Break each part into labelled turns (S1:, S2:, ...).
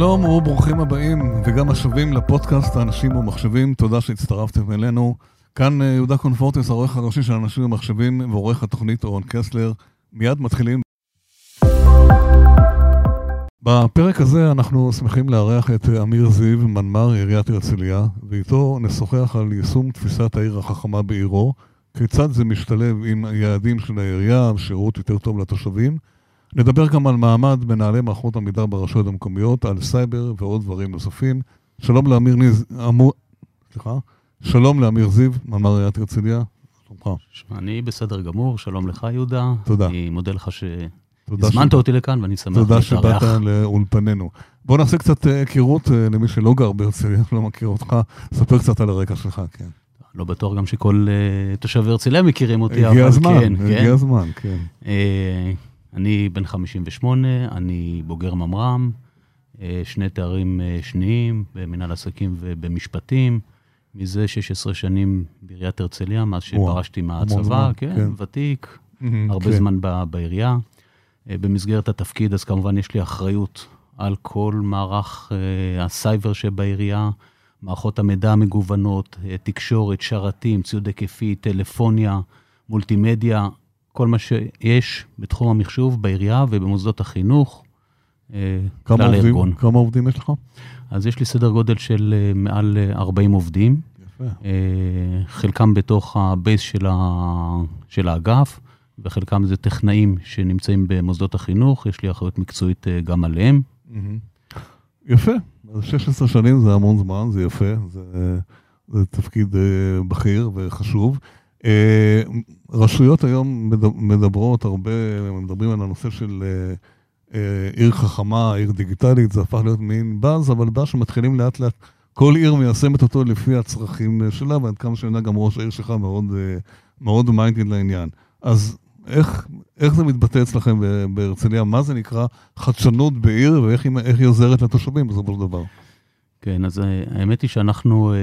S1: שלום וברוכים הבאים וגם השבים לפודקאסט האנשים ומחשבים, תודה שהצטרפתם אלינו. כאן אה, יהודה קונפורטס, העורך הראשי של אנשים ומחשבים ועורך התוכנית אורן קסלר. מיד מתחילים. בפרק הזה אנחנו שמחים לארח את אמיר זיו, מנמ"ר עיריית הרצליה, ואיתו נשוחח על יישום תפיסת העיר החכמה בעירו, כיצד זה משתלב עם היעדים של העירייה, שירות יותר טוב לתושבים. נדבר גם על מעמד מנהלי מערכות המידע ברשויות המקומיות, על סייבר ועוד דברים נוספים. שלום לאמיר ניז... אמור... סליחה? שלום לאמיר זיו, מנמ"ר עיריית הרצליה.
S2: אני בסדר גמור, שלום לך יהודה.
S1: תודה.
S2: אני מודה לך שהזמנת אותי לכאן ואני שמח
S1: להתארח. תודה שבאת לאולפנינו. בוא נעשה קצת אה, היכרות אה, למי שלא גר בהרצליה, לא מכיר אותך. ספר קצת על הרקע שלך, כן.
S2: לא בטוח גם שכל uh, תושבי הרצליה מכירים אותי,
S1: הגיע הזמן, כן, הגיע כן. הזמן, כן.
S2: אני בן 58, אני בוגר ממר"ם, uh, שני תארים uh, שניים במנהל עסקים ובמשפטים. מזה 16 שנים בעיריית הרצליה, מאז שפרשתי מהצבא, כן, כן, ותיק, mm-hmm, הרבה כן. זמן ב, בעירייה. Uh, במסגרת התפקיד, אז כמובן יש לי אחריות על כל מערך uh, הסייבר שבעירייה. מערכות המידע המגוונות, אה, תקשורת, שרתים, ציוד היקפי, טלפוניה, מולטימדיה, כל מה שיש בתחום המחשוב בעירייה ובמוסדות החינוך,
S1: אה, כלל הארגון. כמה עובדים יש לך?
S2: אז יש לי סדר גודל של אה, מעל 40 עובדים. יפה. חלקם בתוך הבייס של, ה... של האגף, וחלקם זה טכנאים שנמצאים במוסדות החינוך, יש לי אחריות מקצועית גם עליהם.
S1: יפה, אז 16 שנים זה המון זמן, זה יפה, זה, זה תפקיד אה, בכיר וחשוב. אה, רשויות היום מדברות הרבה, מדברים על הנושא של אה, עיר חכמה, עיר דיגיטלית, זה הפך להיות מין באז, אבל באז שמתחילים לאט לאט, כל עיר מיישמת אותו לפי הצרכים שלה, ועד כמה שאני גם ראש העיר שלך מאוד, מאוד מיינדד לעניין. אז איך, איך זה מתבטא אצלכם בהרצליה? מה זה נקרא חדשנות בעיר, ואיך היא עוזרת לתושבים בסופו של דבר?
S2: כן, אז אה, האמת היא שאנחנו אה,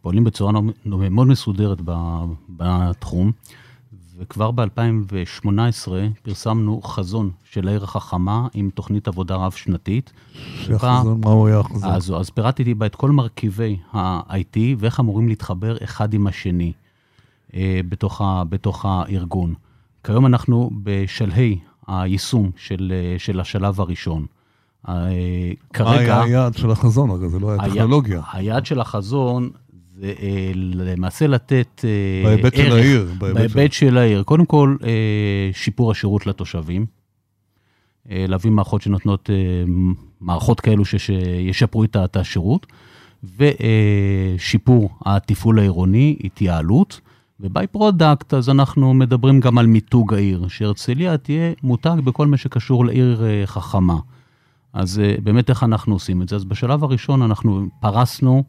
S2: פועלים בצורה מאוד מסודרת בתחום, וכבר ב-2018 פרסמנו חזון של העיר החכמה עם תוכנית עבודה רב-שנתית.
S1: שהחזון, מה הוא היה החזון?
S2: אז, אז פירטתי בה את כל מרכיבי ה-IT ואיך אמורים להתחבר אחד עם השני אה, בתוך, ה, בתוך הארגון. כיום אנחנו בשלהי היישום של, של השלב הראשון.
S1: כרגע... מה היה היעד של החזון? הרי זה לא היה טכנולוגיה.
S2: היעד של החזון זה אה, למעשה לתת
S1: אה, בהיבט ערך, של העיר.
S2: בהיבט של... של העיר. קודם כל, אה, שיפור השירות לתושבים. להביא מערכות שנותנות, מערכות כאלו שישפרו את השירות, ושיפור התפעול העירוני, התייעלות. ו by-product, אז אנחנו מדברים גם על מיתוג העיר, שהרצליה תהיה מותג בכל מה שקשור לעיר חכמה. אז אה, באמת איך אנחנו עושים את זה? אז בשלב הראשון אנחנו פרסנו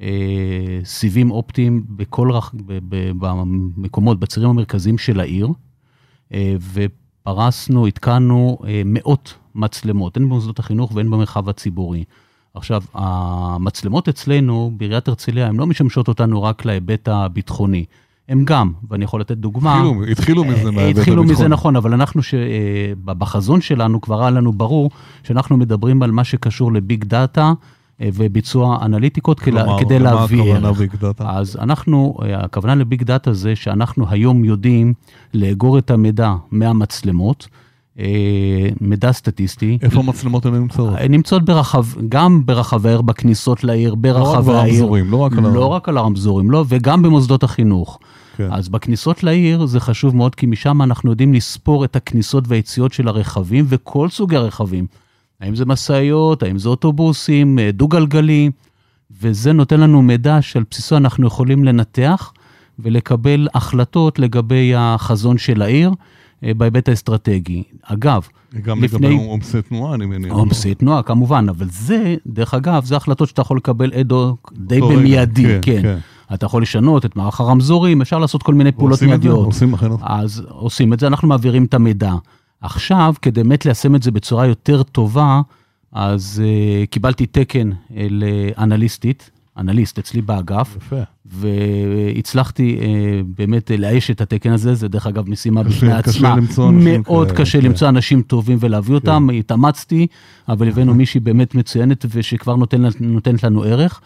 S2: אה, סיבים אופטיים בכל רח... ב, ב, במקומות, בצירים המרכזיים של העיר, אה, ופרסנו, התקנו אה, מאות מצלמות, הן במוסדות החינוך והן במרחב הציבורי. עכשיו, המצלמות אצלנו בעיריית הרצליה, הן לא משמשות אותנו רק להיבט הביטחוני. הם גם, ואני יכול לתת דוגמה.
S1: התחילו, התחילו מזה
S2: מההיבט הביטחוני. התחילו מזה, נכון, אבל אנחנו, ש... אה, בחזון שלנו כבר היה לנו ברור שאנחנו מדברים על מה שקשור לביג דאטה. אה, וביצוע אנליטיקות כלומר, כדי להביא ערך.
S1: מה הכוונה ביג דאטה?
S2: אז אנחנו, אה, הכוונה לביג דאטה זה שאנחנו היום יודעים לאגור את המידע מהמצלמות, מידע סטטיסטי.
S1: איפה המצלמות הן נמצאות?
S2: הן נמצאות ברחב, גם ברחבי העיר, בכניסות לעיר, ברחבי העיר.
S1: לא רק ברמזורים, לא רק על
S2: הרמזורים. לא רק על הרמזורים, לא, וגם במוסדות החינוך. כן. אז בכניסות לעיר זה חשוב מאוד, כי משם אנחנו יודעים לספור את הכניסות והיציאות של הרכבים וכל סוגי הרכבים. האם זה משאיות, האם זה אוטובוסים, אה, דו-גלגלי, וזה נותן לנו מידע שעל בסיסו אנחנו יכולים לנתח ולקבל החלטות לגבי החזון של העיר. אה, בהיבט האסטרטגי. אגב,
S1: גם לפני... לגבי עומסי תנועה, אני מניח.
S2: עומסי תנועה, כמובן, אבל זה, דרך אגב, זה החלטות שאתה יכול לקבל אדו די במיידי, כן. כן. כן. אתה יכול לשנות את מערך הרמזורים, אפשר לעשות כל מיני פעולות מיידיות.
S1: עושים את זה,
S2: עושים אז עושים את זה, אנחנו מעבירים את המידע. עכשיו, כדי באמת ליישם את זה בצורה יותר טובה, אז uh, קיבלתי תקן לאנליסטית, אנליסט אצלי באגף,
S1: יפה.
S2: והצלחתי אה, באמת לאייש את התקן הזה, זה דרך אגב משימה
S1: קשה-
S2: בפני
S1: קשה
S2: עצמה.
S1: למצוא
S2: מאוד
S1: כאלה,
S2: קשה
S1: כן.
S2: למצוא אנשים טובים ולהביא אותם, התאמצתי, אבל הבאנו מישהי באמת מצוינת ושכבר נותן, נותנת לנו ערך.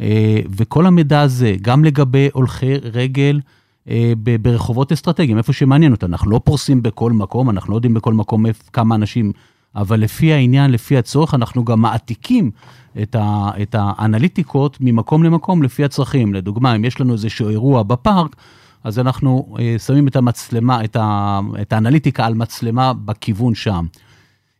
S2: אה, וכל המידע הזה, גם לגבי הולכי רגל, אה, ברחובות אסטרטגיים, איפה שמעניין אותנו, אנחנו לא פורסים בכל מקום, אנחנו לא יודעים בכל מקום כמה אנשים, אבל לפי העניין, לפי הצורך, אנחנו גם מעתיקים את, ה, את האנליטיקות ממקום למקום לפי הצרכים. לדוגמה, אם יש לנו איזשהו אירוע בפארק, אז אנחנו אה, שמים את המצלמה, את, ה, את האנליטיקה על מצלמה בכיוון שם.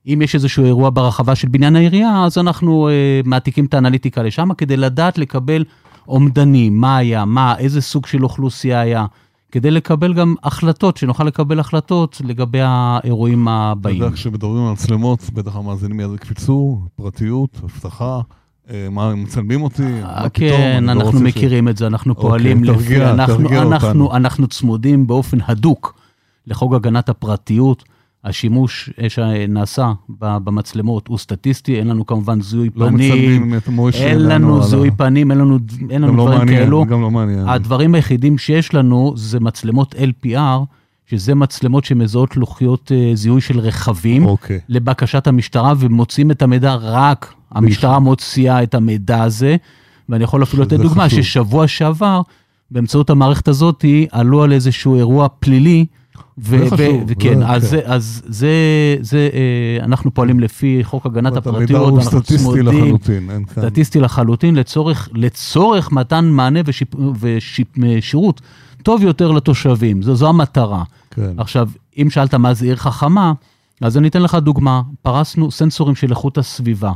S2: אם יש איזשהו אירוע ברחבה של בניין העירייה, אז אנחנו אה, מעתיקים את האנליטיקה לשם כדי לדעת לקבל אומדנים, מה היה, מה, איזה סוג של אוכלוסייה היה, כדי לקבל גם החלטות, שנוכל לקבל החלטות לגבי האירועים
S1: אתה
S2: הבאים.
S1: יודע, כשמדברים על מצלמות, בטח המאזינים מיד יקפצו, פרטיות, אבטחה, אה, מה, הם מצלמים אותי? פתאום?
S2: כן,
S1: לא
S2: אנחנו מכירים את זה, אנחנו
S1: אוקיי,
S2: פועלים לפי. אנחנו צמודים באופן הדוק לחוק הגנת הפרטיות. השימוש אה, שנעשה במצלמות הוא סטטיסטי, אין לנו כמובן זיהוי
S1: לא
S2: פנים,
S1: מצלמים את מוישה.
S2: אין
S1: לנו על ה-
S2: זיהוי פנים, אין לנו, אין לנו
S1: לא
S2: דברים
S1: מעניין,
S2: כאלו.
S1: גם לא מעניין.
S2: הדברים היחידים שיש לנו זה מצלמות LPR, שזה מצלמות שמזהות לוחיות אה, זיהוי של רכבים.
S1: אוקיי.
S2: לבקשת המשטרה ומוצאים את המידע רק, המשטרה מוציאה את המידע הזה, ואני יכול אפילו לתת דוגמה
S1: חשוב.
S2: ששבוע שעבר, באמצעות המערכת הזאת, עלו על איזשהו אירוע פלילי. וכן, אז,
S1: כן.
S2: זה, אז זה, זה, אה, אנחנו פועלים לפי חוק הגנת
S1: זאת אומרת,
S2: הפרטיות,
S1: המידע הוא
S2: אנחנו
S1: סטטיסטי
S2: צמודים,
S1: לחלוטין, אין כאן.
S2: סטטיסטי לחלוטין, לצורך, לצורך מתן מענה ושירות טוב יותר לתושבים, זו, זו המטרה.
S1: כן.
S2: עכשיו, אם שאלת מה זה עיר חכמה, אז אני אתן לך דוגמה. פרסנו סנסורים של איכות הסביבה.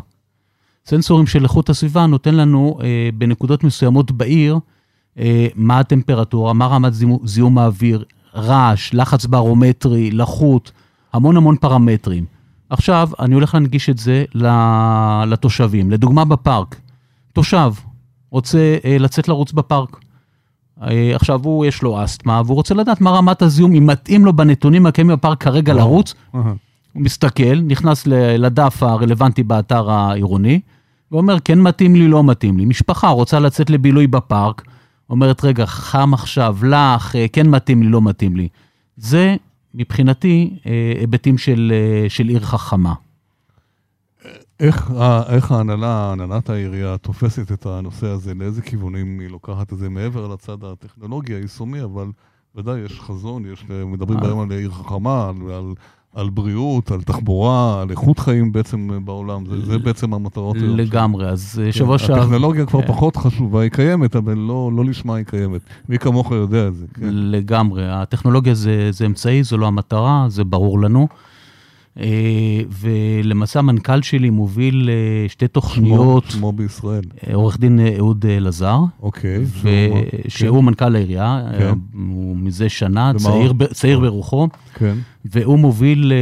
S2: סנסורים של איכות הסביבה נותן לנו אה, בנקודות מסוימות בעיר, אה, מה הטמפרטורה, מה רמת זיהום האוויר, רעש, לחץ ברומטרי, לחות, המון המון פרמטרים. עכשיו, אני הולך להנגיש את זה לתושבים. לדוגמה, בפארק, תושב רוצה אה, לצאת לרוץ בפארק. אה, עכשיו, הוא, יש לו אסתמה, והוא רוצה לדעת מה רמת הזיהום, אם מתאים לו בנתונים הקיימים בפארק כרגע
S1: וואו.
S2: לרוץ,
S1: אהה.
S2: הוא מסתכל, נכנס לדף הרלוונטי באתר העירוני, ואומר, כן מתאים לי, לא מתאים לי. משפחה רוצה לצאת לבילוי בפארק, אומרת, רגע, חם עכשיו, לך, אה, כן מתאים לי, לא מתאים לי. זה, מבחינתי, אה, היבטים של, אה, של עיר חכמה.
S1: איך איך ההנהלה, הנהלת העירייה, תופסת את הנושא הזה? לאיזה כיוונים היא לוקחת את זה מעבר לצד הטכנולוגי, היישומי, אבל ודאי יש חזון, יש, מדברים היום על עיר חכמה, על, על, על בריאות, על תחבורה, על איכות חיים בעצם בעולם, זה, זה בעצם המטרות. היום.
S2: לגמרי, אז אה,
S1: כן,
S2: שבוע שעבר...
S1: הטכנולוגיה כבר
S2: כן.
S1: פחות חשובה, היא קיימת, אבל לא, לא לשמה היא קיימת. מי כמוך יודע את זה, כן.
S2: לגמרי. הטכנולוגיה זה, זה אמצעי, זו לא המטרה, זה ברור לנו. אה, ולמעשה המנכ"ל שלי מוביל אה, שתי תוכניות,
S1: שמו, שמו בישראל.
S2: אה, עורך דין אה, אהוד אה, לזר,
S1: אוקיי.
S2: שהוא מנכ"ל העירייה,
S1: כן.
S2: הוא מזה שנה, צעיר, ב- צעיר ברוחו,
S1: כן,
S2: והוא מוביל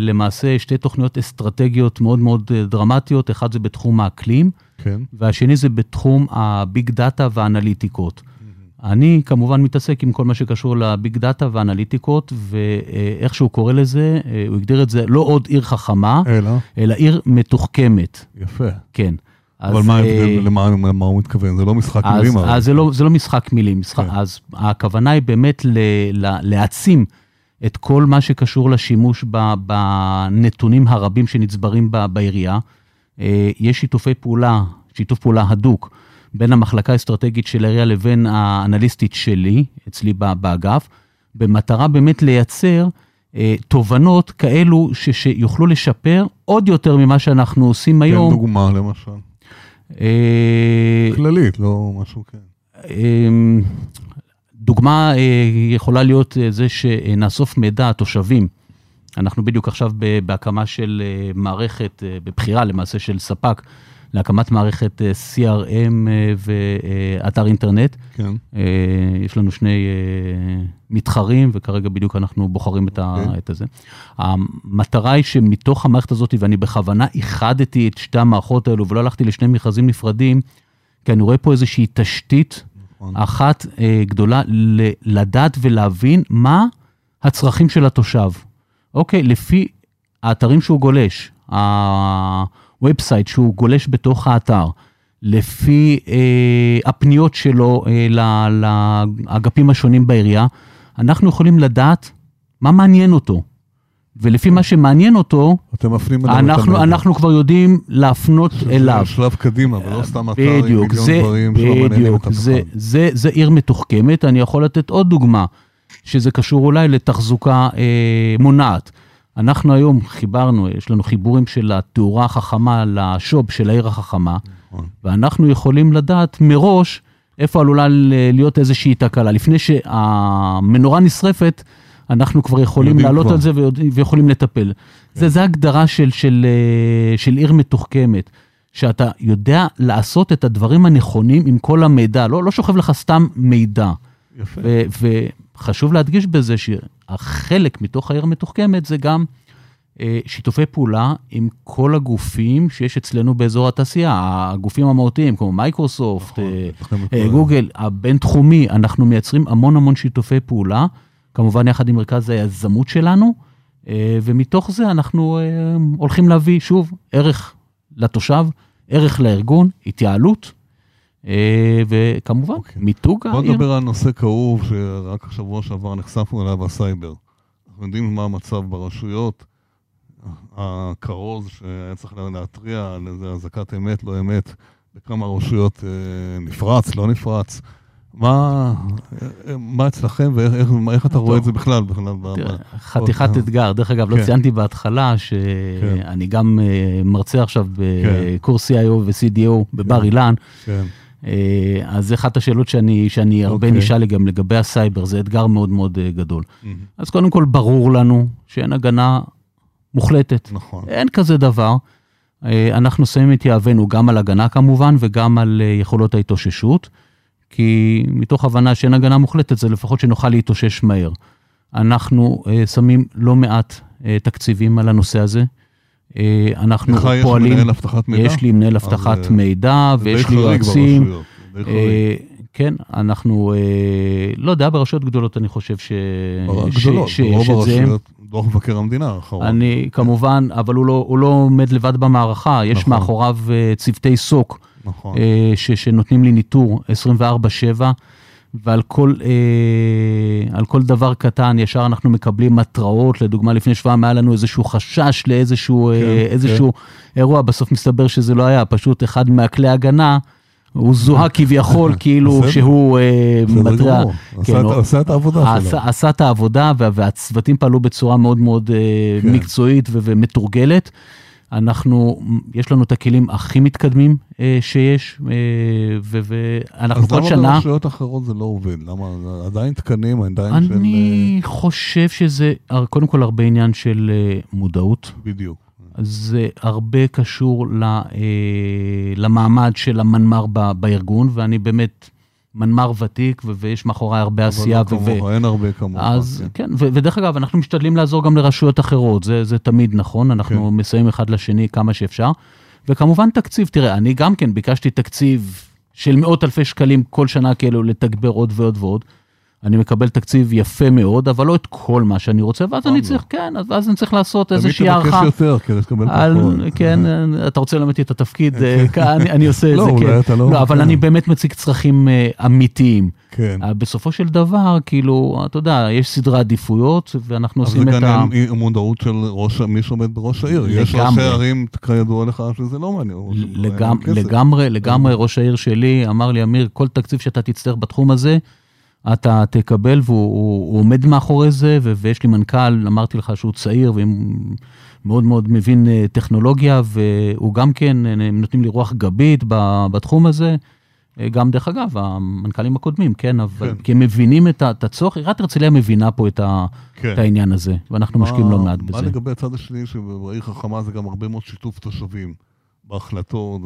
S2: למעשה שתי תוכניות אסטרטגיות מאוד מאוד דרמטיות, אחד זה בתחום האקלים,
S1: כן.
S2: והשני זה בתחום הביג דאטה והאנליטיקות. אני כמובן מתעסק עם כל מה שקשור לביג דאטה ואנליטיקות, ואיך שהוא קורא לזה, אה, הוא הגדיר את זה לא עוד עיר חכמה,
S1: אלא,
S2: אלא עיר מתוחכמת,
S1: יפה.
S2: כן.
S1: אבל מה
S2: אה,
S1: ההבדל, למה מה הוא מתכוון? זה לא משחק
S2: אז,
S1: מילים.
S2: אז זה, לא, זה לא משחק מילים, משחק,
S1: כן.
S2: אז הכוונה היא באמת ל, ל, להעצים את כל מה שקשור לשימוש ב, בנתונים הרבים שנצברים ב, בעירייה. אה, יש שיתופי פעולה, שיתוף פעולה הדוק בין המחלקה האסטרטגית של העירייה לבין האנליסטית שלי, אצלי באגף, במטרה באמת לייצר אה, תובנות כאלו ש, שיוכלו לשפר עוד יותר ממה שאנחנו עושים
S1: תן
S2: היום.
S1: דוגמה, למשל.
S2: אה,
S1: כללית, לא משהו, כן.
S2: אמ, דוגמה אה, יכולה להיות אה, זה שנאסוף מידע, תושבים. אנחנו בדיוק עכשיו בהקמה של אה, מערכת, בבחירה למעשה של ספק, להקמת מערכת אה, CRM אה, ואתר אינטרנט.
S1: כן.
S2: אה, יש לנו שני אה, מתחרים, וכרגע בדיוק אנחנו בוחרים את, ה,
S1: אוקיי.
S2: את הזה. המטרה היא שמתוך המערכת הזאת, ואני בכוונה איחדתי את שתי המערכות האלו ולא הלכתי לשני מכרזים נפרדים, כי אני רואה פה איזושהי תשתית
S1: נכון.
S2: אחת אה, גדולה ל- לדעת ולהבין מה הצרכים של התושב. אוקיי, לפי האתרים שהוא גולש, ה website שהוא גולש בתוך האתר, לפי אה, הפניות שלו אה, לאגפים השונים בעירייה, אנחנו יכולים לדעת מה מעניין אותו. ולפי מה שמעניין אותו,
S1: אתם מפנים אליו
S2: אנחנו. אנחנו כבר יודעים להפנות אליו.
S1: זה שלב קדימה, ולא סתם אתר עם מיליון
S2: זה,
S1: דברים שלא מעניינים את אף
S2: זה. זה, זה עיר מתוחכמת, אני יכול לתת עוד דוגמה, שזה קשור אולי לתחזוקה אה, מונעת. אנחנו היום חיברנו, יש לנו חיבורים של התאורה החכמה לשופ של העיר החכמה,
S1: נכון.
S2: ואנחנו יכולים לדעת מראש איפה עלולה להיות איזושהי תקלה. לפני שהמנורה נשרפת, אנחנו כבר יכולים לעלות
S1: כבר.
S2: על זה ויכולים לטפל. זה, זה הגדרה של, של, אה, של עיר מתוחכמת, שאתה יודע לעשות את הדברים הנכונים עם כל המידע, לא, לא שוכב לך סתם מידע.
S1: יפה.
S2: וחשוב להדגיש בזה שהחלק מתוך העיר המתוחכמת זה גם אה, שיתופי פעולה עם כל הגופים שיש אצלנו באזור התעשייה, הגופים המהותיים כמו מייקרוסופט,
S1: נכון,
S2: אה, אה, גוגל, הבינתחומי, אנחנו מייצרים המון המון שיתופי פעולה, כמובן יחד עם מרכז היזמות שלנו, אה, ומתוך זה אנחנו אה, הולכים להביא, שוב, ערך לתושב, ערך לארגון, התייעלות, וכמובן,
S1: אוקיי.
S2: מיתוג
S1: של
S2: העיר.
S1: נדבר על נושא כאוב שרק השבוע שעבר נחשפנו אליו, הסייבר. אנחנו יודעים מה המצב ברשויות. הכרוז שהיה צריך להתריע על איזה אזעקת אמת, לא אמת, בכמה רשויות אה, נפרץ, לא נפרץ. מה, אה, מה אצלכם ואיך איך, איך אתה רואה את זה בכלל? בכלל
S2: תראה, חתיכת
S1: אה.
S2: אתגר. דרך אגב, לא
S1: כן.
S2: ציינתי בהתחלה
S1: כן.
S2: שאני גם אה, מרצה עכשיו
S1: כן.
S2: בקורס CIO ו-CDO בבר אילן. אה, אז זו אחת השאלות שאני, שאני הרבה
S1: אוקיי.
S2: נשאל גם לגבי הסייבר, זה אתגר מאוד מאוד אה, גדול.
S1: מהמם.
S2: אז קודם כל, ברור לנו שאין הגנה מוחלטת.
S1: נכון.
S2: אין כזה דבר. אה, אנחנו שמים את יהבנו גם על הגנה כמובן, וגם על יכולות ההתאוששות, כי מתוך הבנה שאין הגנה מוחלטת, זה לפחות שנוכל להתאושש מהר. אנחנו שמים לא מעט תקציבים על הנושא הזה. אה, אנחנו
S1: לך יש
S2: פועלים,
S1: מנהל אבטחת מידע?
S2: יש לי מנהל אבטחת
S1: אה,
S2: מידע, ויש לי יועצים. אה, כן, אנחנו, לא יודע, ברשויות גדולות אני חושב ש...
S1: גדולות, ברוב. הרשויות, דוח מבקר המדינה האחרון.
S2: אני כמובן, אבל הוא לא, לא עומד לבד במערכה, יש
S1: נכון.
S2: מאחוריו צוותי סוק
S1: נכון.
S2: שנותנים לי ניטור 24/7, ועל כל, אה, כל דבר קטן ישר אנחנו מקבלים התראות, לדוגמה לפני שבועיים היה לנו איזשהו חשש לאיזשהו
S1: כן,
S2: אה, איזשהו אירוע, בסוף מסתבר שזה לא היה, פשוט אחד מהכלי הגנה. הוא זוהה כביכול כאילו. שהוא אה, מתריע. כן,
S1: עשה את- העבודה שלו.
S2: עשה, את העבודה וה, והצוותים פעלו בצורה מאוד מאוד אה,
S1: כן.
S2: מקצועית ומתורגלת. אנחנו, יש לנו את הכלים הכי מתקדמים אה, שיש, אה, ו- ואנחנו
S1: אז
S2: כל
S1: למה
S2: שנה...
S1: ברשויות אחרות זה לא עובד? למה? עדיין תקנים, עדיין של...
S2: אני חושב שזה קודם כל הרבה עניין של אה, מודעות.
S1: אה, בדיוק.
S2: זה הרבה קשור ל, אה, למעמד של המנמ"ר ב- בארגון, ואני באמת מנמ"ר ותיק, ו- ויש מאחוריי הרבה עשייה.
S1: אבל לא
S2: ו-
S1: כמוך, אין הרבה כמוך.
S2: אז
S1: כן.
S2: כן, ו- ודרך אגב, אנחנו משתדלים לעזור גם לרשויות אחרות, זה, זה תמיד נכון, אנחנו
S1: כן.
S2: מסייעים אחד לשני כמה שאפשר. וכמובן תקציב, תראה, אני גם כן ביקשתי תקציב של מאות אלפי שקלים כל שנה כאילו לתגבר עוד ועוד ועוד. אני מקבל תקציב יפה מאוד, אבל לא את כל מה שאני רוצה, ואז אני
S1: לא.
S2: צריך, כן, אז- אני צריך לעשות
S1: תמיד
S2: איזושהי
S1: תבקש
S2: הערכה.
S1: יותר כדי לקבל פחות.
S2: כן, אתה רוצה ללמד את התפקיד, אה, כאן, אני, עושה את
S1: לא,
S2: זה,
S1: אולי
S2: כן.
S1: אתה לא-
S2: לא, אבל
S1: כן.
S2: אני באמת מציג צרכים אה, אמיתיים.
S1: כן.
S2: אה, בסופו של דבר, כאילו, אתה יודע, יש סדרי עדיפויות, ואנחנו
S1: זה
S2: עושים את ה...
S1: גם עניין מודעות של ראש- מי שעומד בראש העיר. יש ראשי. ערים, כידוע לך, שזה לא מעניין.
S2: לגמרי, לגמרי, ראש העיר שלי אמר לי, אמיר, כל תקציב שאתה תצטרך בתחום הזה, אתה תקבל, והוא הוא, הוא עומד מאחורי זה, ו- ויש לי מנכ"ל, אמרתי לך שהוא צעיר, ומאוד מאוד מבין אה, טכנולוגיה, והוא גם כן, אה, הם נותנים לי רוח גבית בתחום הזה. אה, גם דרך אגב, המנכ"לים הקודמים, כן, אבל
S1: כן.
S2: כי הם מבינים את הצורך, עיריית הרצליה מבינה פה את, ה,
S1: כן.
S2: את העניין הזה, ואנחנו משקיעים לא
S1: מה-
S2: מעט
S1: מה
S2: בזה.
S1: לגבי הצד השני, שבעיר חכמה זה גם הרבה מאוד שיתוף תושבים. בהחלטות,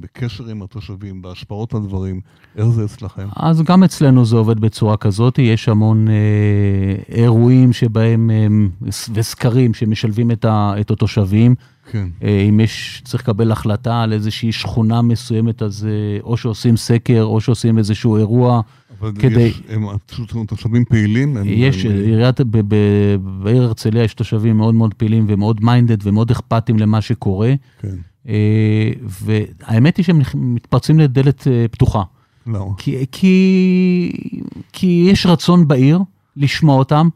S1: בקשר עם התושבים, בהשפעות הדברים. איך זה אצלכם?
S2: אז גם אצלנו זה עובד בצורה כזאת, יש המון אה, אירועים שבהם, אה, וסקרים שמשלבים את, ה, את התושבים.
S1: כן.
S2: אה, אם יש, צריך לקבל החלטה על איזושהי שכונה מסוימת, אז אה, או שעושים סקר, או שעושים איזשהו אירוע.
S1: אבל
S2: כדי-
S1: יש, הם תושבים פעילים? הם,
S2: יש,
S1: הם,
S2: עיריית, ב- ב- בעיר הרצליה יש תושבים מאוד מאוד פעילים ומאוד minded ומאוד אכפתים למה שקורה.
S1: כן.
S2: והאמת היא שהם מתפרצים לדלת פתוחה.
S1: למה?
S2: כי, כי, כי יש רצון בעיר לשמוע אותם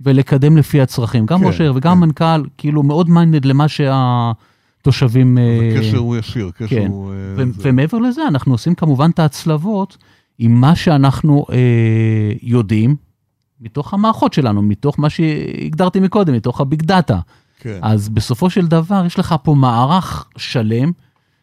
S2: ולקדם לפי הצרכים. גם כן, ראש העיר וגם כן. מנכ"ל, כאילו מאוד mind למה שהתושבים...
S1: הקשר הוא ישיר, קשר
S2: כן.
S1: הוא...
S2: ו-. ומעבר לזה, אנחנו עושים כמובן את ההצלבות עם מה שאנחנו אה, יודעים, מתוך המערכות שלנו, מתוך מה שהגדרתי מקודם, מתוך הביג דאטה. כן. אז בסופו של דבר, יש לך פה מערך שלם,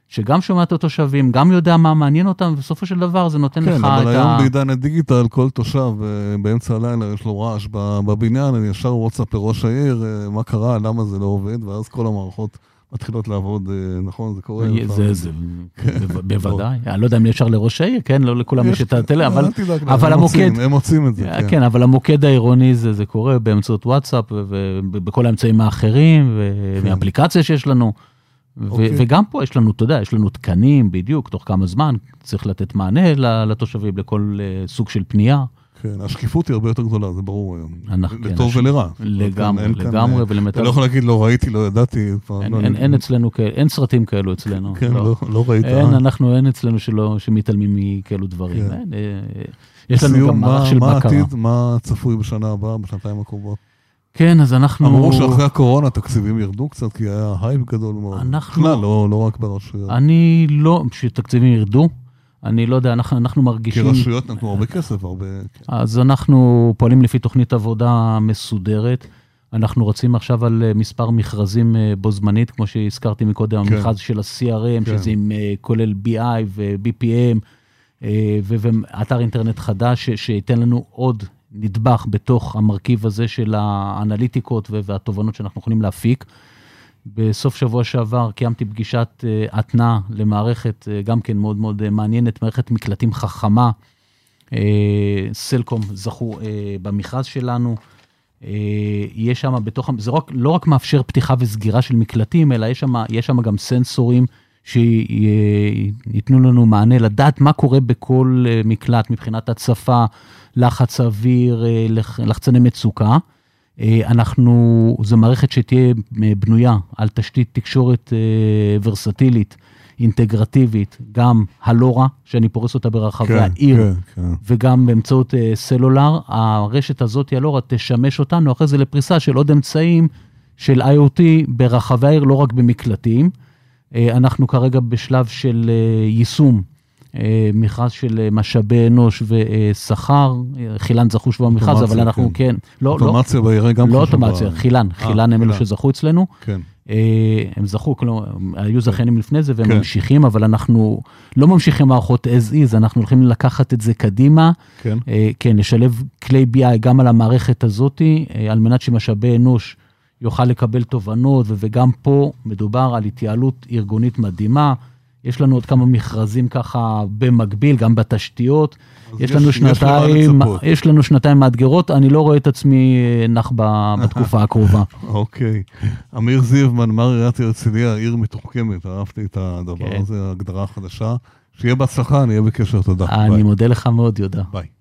S2: שגם שומע את התושבים, גם יודע מה מעניין אותם, ובסופו של דבר זה נותן
S1: כן,
S2: לך את
S1: ה... כן, אבל היום בעידן הדיגיטל, כל תושב אה, באמצע הלילה יש לו רעש בבניין, אני ישר וואטסאפ לראש העיר, אה, מה קרה, למה זה לא עובד, ואז כל המערכות מתחילות לעבוד, אה, נכון, זה קורה.
S2: זה, זה, כן. בוודאי. אני לא יודע אם אפשר לראש העיר, כן, לא לכולם יש את הטלא, אבל, אבל המוקד...
S1: הם מוצאים את זה,
S2: כן. כן, אבל המוקד העירוני זה קורה באמצעות וואטסאפ ובכל האמצעים האחרים, ומאפליקציה שיש לנו. אוקיי. וגם פה יש לנו, אתה יודע, יש לנו תקנים בדיוק, תוך כמה זמן צריך לתת מענה לתושבים לכל סוג של פנייה.
S1: כן, השקיפות היא הרבה יותר גדולה, זה ברור היום.
S2: אנחנו,
S1: לטוב כן, ולרע.
S2: לגמרי, לגמרי,
S1: ולמיטב... אתה לא יכול להגיד, לא ראיתי, לא ידעתי.
S2: אין, לא אין, אצלנו אין סרטים כאלו אצלנו.
S1: כן, לא, לא, לא ראית.
S2: אין, אה? אנחנו, אין אצלנו שמתעלמים מכאלו דברים. כן. אה, יש לנו גם מערך של בקרה.
S1: מה צפוי בשנה הבאה, בשנתיים הקרובות?
S2: כן, אז אנחנו...
S1: אמרו שאחרי הקורונה תקציבים ירדו קצת, כי היה הייפ גדול מאוד.
S2: אנחנו...
S1: בכלל, לא, לא רק ברשויות.
S2: אני לא, שתקציבים ירדו. אני לא יודע, אנחנו, אנחנו מרגישים...
S1: כי רשויות נתנו הרבה כסף, הרבה...
S2: אז אנחנו פועלים לפי תוכנית עבודה מסודרת. אנחנו רצים עכשיו על אה, מספר מכרזים אה, בו זמנית, כמו שהזכרתי מקודם, כן. המכרז של ה-CRM, כן. שזה עם, אה, כולל BI ו-BPM, ואתר אינטרנט חדש, שייתן לנו עוד נדבך בתוך המרכיב הזה של האנליטיקות והתובנות שאנחנו יכולים להפיק. בסוף שבוע שעבר קיימתי פגישת uh, התנעה למערכת uh, גם כן מאוד מאוד uh, מעניינת, מערכת מקלטים חכמה. סלקום זכו במכרז שלנו. יש שם בתוך, זה רק, לא רק מאפשר פתיחה וסגירה של מקלטים, אלא יש שם, גם סנסורים שייתנו לנו מענה לדעת מה קורה בכל מקלט מבחינת הצפה, לחץ אוויר, לחצני מצוקה. אה, אנחנו, זו מערכת שתהיה אה, בנויה על תשתית תקשורת אה, ורסטילית, אינטגרטיבית, גם הלורה, שאני פורס אותה ברחבי כן, העיר, כן, כן. וגם באמצעות סלולר. הרשת הזאת, הלורה, תשמש אותנו אחרי זה לפריסה של עוד אמצעים של IoT ברחבי העיר, לא רק במקלטים. אנחנו כרגע בשלב של יישום מכרז של אה, משאבי אנוש ושכר, חילן זכו שבוע במכרז, אבל אנחנו כן, כן
S1: לא, לא, אוטומציה בעירי גם
S2: לא אוטומציה, חילן, אה, חילן הם אלו שזכו אצלנו.
S1: כן.
S2: הם זכו, כלומר, היו זכיינים לפני זה והם כן. ממשיכים, אבל אנחנו לא ממשיכים מערכות as is, אנחנו הולכים לקחת את זה קדימה.
S1: כן.
S2: כן, לשלב כלי BI גם על המערכת הזאת, על מנת שמשאבי אנוש יוכל לקבל תובנות, וגם פה מדובר על התייעלות ארגונית מדהימה. יש לנו עוד כמה מכרזים ככה במקביל, גם בתשתיות. יש, יש לנו שנתיים, יש לנו שנתיים מאתגרות, אני לא רואה את עצמי אה, נח בתקופה הקרובה.
S1: אוקיי. אמיר זיבמן, מר עיריית הרצליה, עיר מתוחכמת, אהבתי את הדבר כן. הזה, הגדרה חדשה. שיהיה בהצלחה, נהיה בקשר, תודה.
S2: אני מודה לך מאוד, יהודה.
S1: ביי.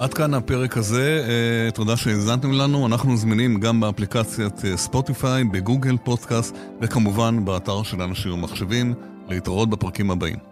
S1: עד כאן הפרק הזה, אה, תודה שהאזנתם לנו, אנחנו זמינים גם באפליקציית אה, ספוטיפיי, בגוגל פודקאסט וכמובן באתר של אנשים ומחשבים, להתראות בפרקים הבאים.